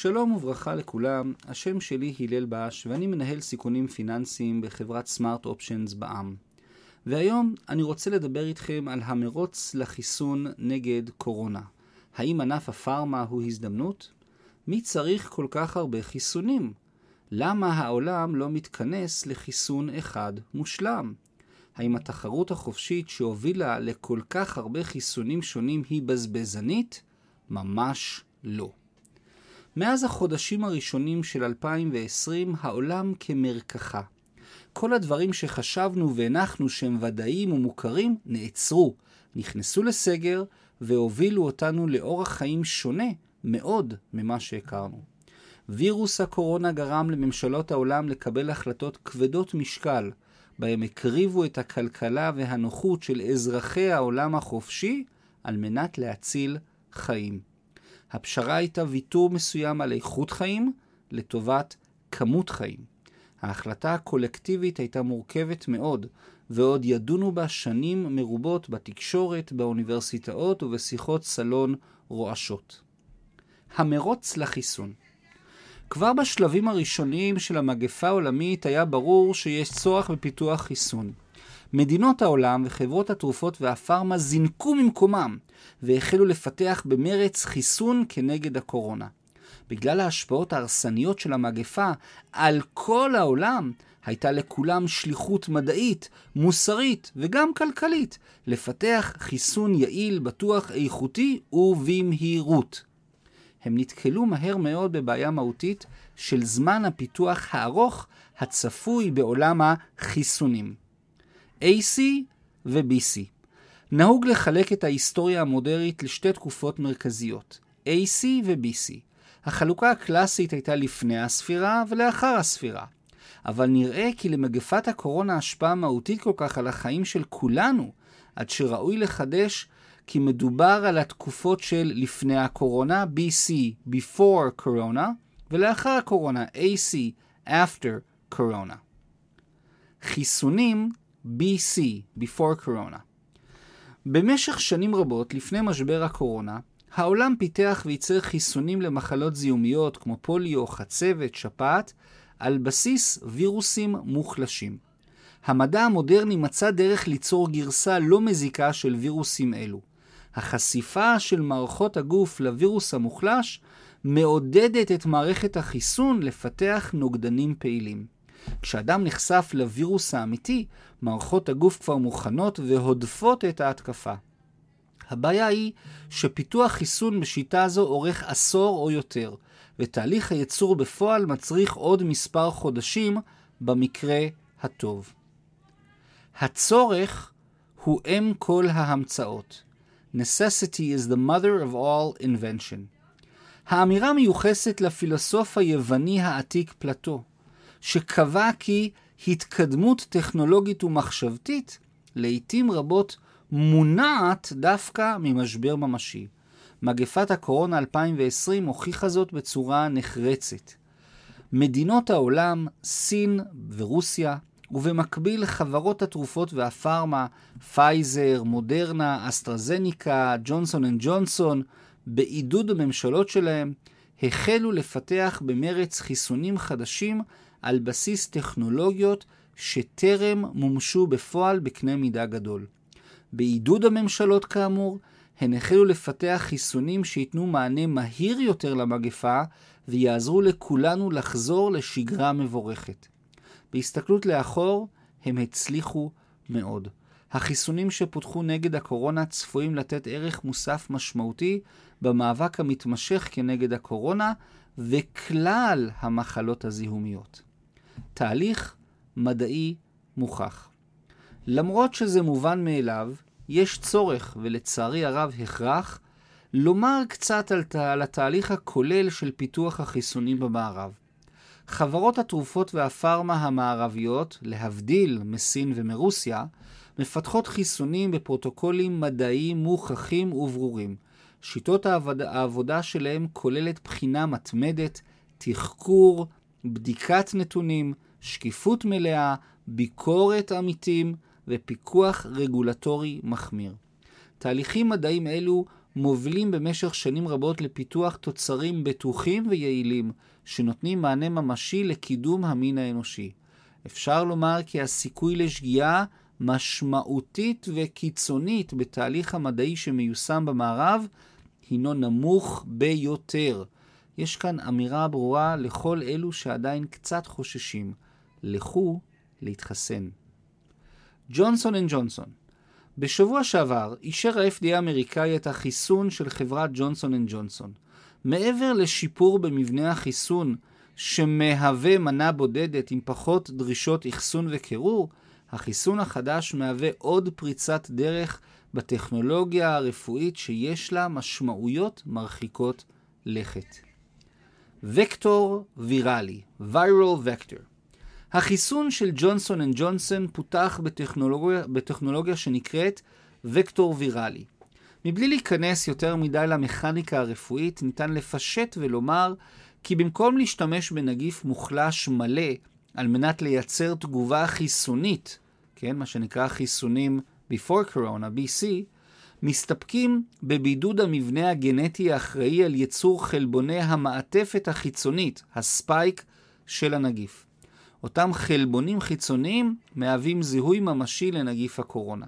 שלום וברכה לכולם, השם שלי הלל בש ואני מנהל סיכונים פיננסיים בחברת סמארט אופשנס בע"מ. והיום אני רוצה לדבר איתכם על המרוץ לחיסון נגד קורונה. האם ענף הפארמה הוא הזדמנות? מי צריך כל כך הרבה חיסונים? למה העולם לא מתכנס לחיסון אחד מושלם? האם התחרות החופשית שהובילה לכל כך הרבה חיסונים שונים היא בזבזנית? ממש לא. מאז החודשים הראשונים של 2020 העולם כמרקחה. כל הדברים שחשבנו והנחנו שהם ודאיים ומוכרים נעצרו, נכנסו לסגר והובילו אותנו לאורח חיים שונה מאוד ממה שהכרנו. וירוס הקורונה גרם לממשלות העולם לקבל החלטות כבדות משקל, בהם הקריבו את הכלכלה והנוחות של אזרחי העולם החופשי על מנת להציל חיים. הפשרה הייתה ויתור מסוים על איכות חיים לטובת כמות חיים. ההחלטה הקולקטיבית הייתה מורכבת מאוד, ועוד ידונו בה שנים מרובות בתקשורת, באוניברסיטאות ובשיחות סלון רועשות. המרוץ לחיסון כבר בשלבים הראשונים של המגפה העולמית היה ברור שיש צורך בפיתוח חיסון. מדינות העולם וחברות התרופות והפארמה זינקו ממקומם והחלו לפתח במרץ חיסון כנגד הקורונה. בגלל ההשפעות ההרסניות של המגפה על כל העולם, הייתה לכולם שליחות מדעית, מוסרית וגם כלכלית לפתח חיסון יעיל, בטוח, איכותי ובמהירות. הם נתקלו מהר מאוד בבעיה מהותית של זמן הפיתוח הארוך הצפוי בעולם החיסונים. AC ו-BC. נהוג לחלק את ההיסטוריה המודרית לשתי תקופות מרכזיות, AC ו-BC. החלוקה הקלאסית הייתה לפני הספירה ולאחר הספירה. אבל נראה כי למגפת הקורונה השפעה מהותית כל כך על החיים של כולנו, עד שראוי לחדש כי מדובר על התקופות של לפני הקורונה, BC, before corona, ולאחר הקורונה, AC, after corona. חיסונים BC, before corona. במשך שנים רבות לפני משבר הקורונה, העולם פיתח וייצר חיסונים למחלות זיהומיות כמו פוליו, חצבת, שפעת, על בסיס וירוסים מוחלשים. המדע המודרני מצא דרך ליצור גרסה לא מזיקה של וירוסים אלו. החשיפה של מערכות הגוף לווירוס המוחלש מעודדת את מערכת החיסון לפתח נוגדנים פעילים. כשאדם נחשף לווירוס האמיתי, מערכות הגוף כבר מוכנות והודפות את ההתקפה. הבעיה היא שפיתוח חיסון בשיטה זו אורך עשור או יותר, ותהליך הייצור בפועל מצריך עוד מספר חודשים במקרה הטוב. הצורך הוא אם כל ההמצאות. Necessity is the mother of all invention. האמירה מיוחסת לפילוסוף היווני העתיק פלטו, שקבע כי התקדמות טכנולוגית ומחשבתית לעתים רבות מונעת דווקא ממשבר ממשי. מגפת הקורונה 2020 הוכיחה זאת בצורה נחרצת. מדינות העולם, סין ורוסיה, ובמקביל חברות התרופות והפארמה, פייזר, מודרנה, אסטרזניקה, ג'ונסון אנד ג'ונסון, בעידוד הממשלות שלהם, החלו לפתח במרץ חיסונים חדשים על בסיס טכנולוגיות שטרם מומשו בפועל בקנה מידה גדול. בעידוד הממשלות כאמור, הן החלו לפתח חיסונים שייתנו מענה מהיר יותר למגפה ויעזרו לכולנו לחזור לשגרה מבורכת. בהסתכלות לאחור, הם הצליחו מאוד. החיסונים שפותחו נגד הקורונה צפויים לתת ערך מוסף משמעותי במאבק המתמשך כנגד הקורונה וכלל המחלות הזיהומיות. תהליך מדעי מוכח. למרות שזה מובן מאליו, יש צורך, ולצערי הרב הכרח, לומר קצת על, על התהליך הכולל של פיתוח החיסונים במערב. חברות התרופות והפארמה המערביות, להבדיל מסין ומרוסיה, מפתחות חיסונים בפרוטוקולים מדעיים מוכחים וברורים. שיטות העבודה, העבודה שלהם כוללת בחינה מתמדת, תחקור, בדיקת נתונים, שקיפות מלאה, ביקורת עמיתים ופיקוח רגולטורי מחמיר. תהליכים מדעיים אלו מובילים במשך שנים רבות לפיתוח תוצרים בטוחים ויעילים, שנותנים מענה ממשי לקידום המין האנושי. אפשר לומר כי הסיכוי לשגיאה משמעותית וקיצונית בתהליך המדעי שמיושם במערב הינו נמוך ביותר. יש כאן אמירה ברורה לכל אלו שעדיין קצת חוששים. לכו להתחסן. ג'ונסון אנד ג'ונסון בשבוע שעבר אישר ה-FDA האמריקאי את החיסון של חברת ג'ונסון אנד ג'ונסון. מעבר לשיפור במבנה החיסון שמהווה מנה בודדת עם פחות דרישות אחסון וקירור, החיסון החדש מהווה עוד פריצת דרך בטכנולוגיה הרפואית שיש לה משמעויות מרחיקות לכת. וקטור ויראלי, Viral Vector. החיסון של ג'ונסון אנד ג'ונסון פותח בטכנולוגיה, בטכנולוגיה שנקראת וקטור ויראלי. מבלי להיכנס יותר מדי למכניקה הרפואית, ניתן לפשט ולומר כי במקום להשתמש בנגיף מוחלש מלא על מנת לייצר תגובה חיסונית, כן, מה שנקרא חיסונים before corona, BC, מסתפקים בבידוד המבנה הגנטי האחראי על ייצור חלבוני המעטפת החיצונית, ה-spike, של הנגיף. אותם חלבונים חיצוניים מהווים זיהוי ממשי לנגיף הקורונה.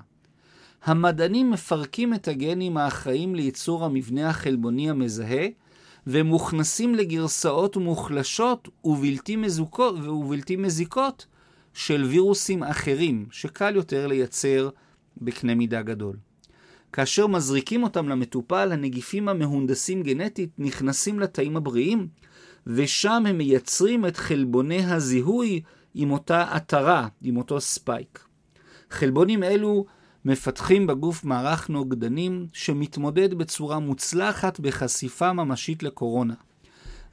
המדענים מפרקים את הגנים האחראים לייצור המבנה החלבוני המזהה, ומוכנסים לגרסאות מוחלשות ובלתי, מזוקות, ובלתי מזיקות של וירוסים אחרים, שקל יותר לייצר בקנה מידה גדול. כאשר מזריקים אותם למטופל, הנגיפים המהונדסים גנטית נכנסים לתאים הבריאים, ושם הם מייצרים את חלבוני הזיהוי עם אותה עטרה, עם אותו ספייק. חלבונים אלו מפתחים בגוף מערך נוגדנים שמתמודד בצורה מוצלחת בחשיפה ממשית לקורונה.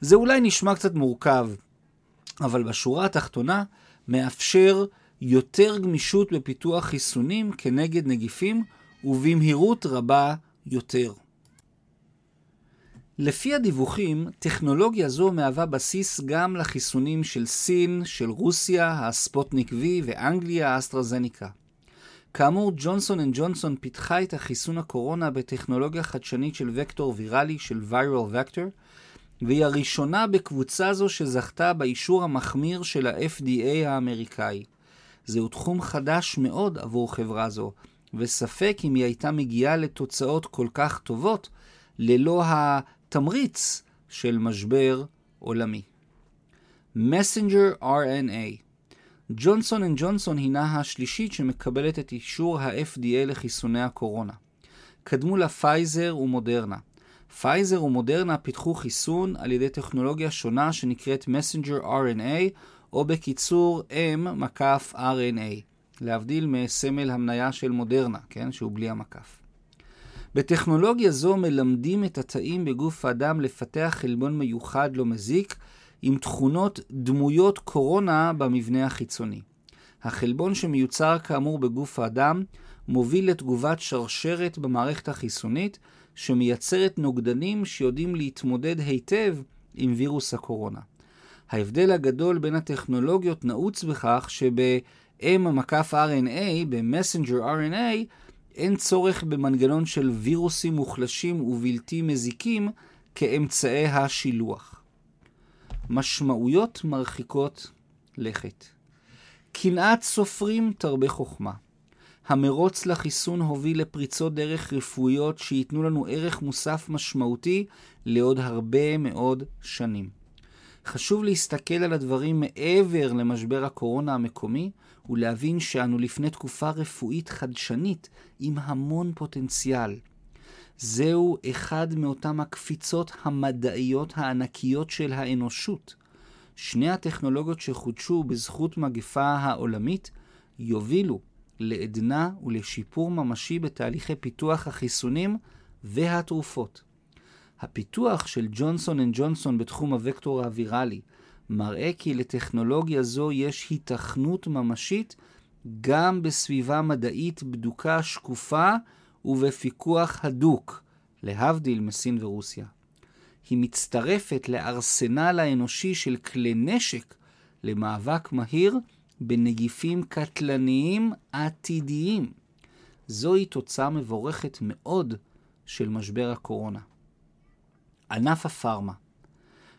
זה אולי נשמע קצת מורכב, אבל בשורה התחתונה מאפשר יותר גמישות בפיתוח חיסונים כנגד נגיפים ובמהירות רבה יותר. לפי הדיווחים, טכנולוגיה זו מהווה בסיס גם לחיסונים של סין, של רוסיה, הספוטניק V ואנגליה, האסטרזניקה. כאמור, ג'ונסון אנד ג'ונסון פיתחה את החיסון הקורונה בטכנולוגיה חדשנית של וקטור ויראלי של Viral Vector, והיא הראשונה בקבוצה זו שזכתה באישור המחמיר של ה-FDA האמריקאי. זהו תחום חדש מאוד עבור חברה זו, וספק אם היא הייתה מגיעה לתוצאות כל כך טובות ללא התמריץ של משבר עולמי. Messenger RNA ג'ונסון אנד ג'ונסון הינה השלישית שמקבלת את אישור ה-FDA לחיסוני הקורונה. קדמו לה פייזר ומודרנה. פייזר ומודרנה פיתחו חיסון על ידי טכנולוגיה שונה שנקראת Messenger RNA, או בקיצור M-RNA, להבדיל מסמל המניה של מודרנה, כן, שהוא בלי המקף. בטכנולוגיה זו מלמדים את התאים בגוף האדם לפתח חלבון מיוחד לא מזיק, עם תכונות דמויות קורונה במבנה החיצוני. החלבון שמיוצר כאמור בגוף האדם מוביל לתגובת שרשרת במערכת החיסונית, שמייצרת נוגדנים שיודעים להתמודד היטב עם וירוס הקורונה. ההבדל הגדול בין הטכנולוגיות נעוץ בכך שב-M מקף RNA, ב-Messenger RNA, אין צורך במנגנון של וירוסים מוחלשים ובלתי מזיקים כאמצעי השילוח. משמעויות מרחיקות לכת. קנאת סופרים תרבה חוכמה. המרוץ לחיסון הוביל לפריצות דרך רפואיות שייתנו לנו ערך מוסף משמעותי לעוד הרבה מאוד שנים. חשוב להסתכל על הדברים מעבר למשבר הקורונה המקומי ולהבין שאנו לפני תקופה רפואית חדשנית עם המון פוטנציאל. זהו אחד מאותם הקפיצות המדעיות הענקיות של האנושות. שני הטכנולוגיות שחודשו בזכות מגפה העולמית יובילו לעדנה ולשיפור ממשי בתהליכי פיתוח החיסונים והתרופות. הפיתוח של ג'ונסון אנד ג'ונסון בתחום הוקטור האווירלי מראה כי לטכנולוגיה זו יש היתכנות ממשית גם בסביבה מדעית בדוקה שקופה ובפיקוח הדוק, להבדיל מסין ורוסיה. היא מצטרפת לארסנל האנושי של כלי נשק למאבק מהיר בנגיפים קטלניים עתידיים. זוהי תוצאה מבורכת מאוד של משבר הקורונה. ענף הפארמה.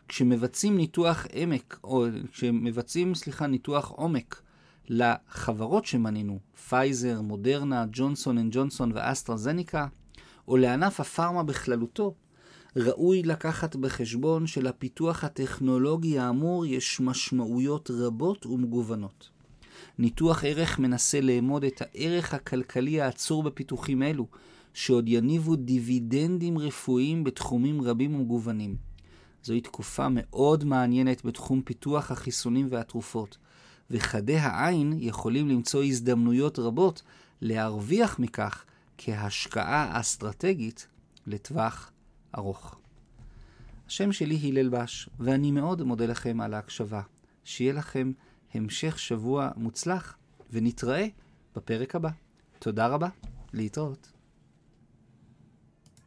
כשמבצעים ניתוח עמק, או כשמבצעים, סליחה, ניתוח עומק לחברות שמנינו, פייזר, מודרנה, ג'ונסון אנד ג'ונסון ואסטרזניקה, או לענף הפארמה בכללותו, ראוי לקחת בחשבון שלפיתוח הטכנולוגי האמור יש משמעויות רבות ומגוונות. ניתוח ערך מנסה לאמוד את הערך הכלכלי העצור בפיתוחים אלו, שעוד יניבו דיבידנדים רפואיים בתחומים רבים ומגוונים. זוהי תקופה מאוד מעניינת בתחום פיתוח החיסונים והתרופות, וחדי העין יכולים למצוא הזדמנויות רבות להרוויח מכך כהשקעה אסטרטגית לטווח ארוך. השם שלי הלל בש, ואני מאוד מודה לכם על ההקשבה. שיהיה לכם המשך שבוע מוצלח, ונתראה בפרק הבא. תודה רבה, להתראות.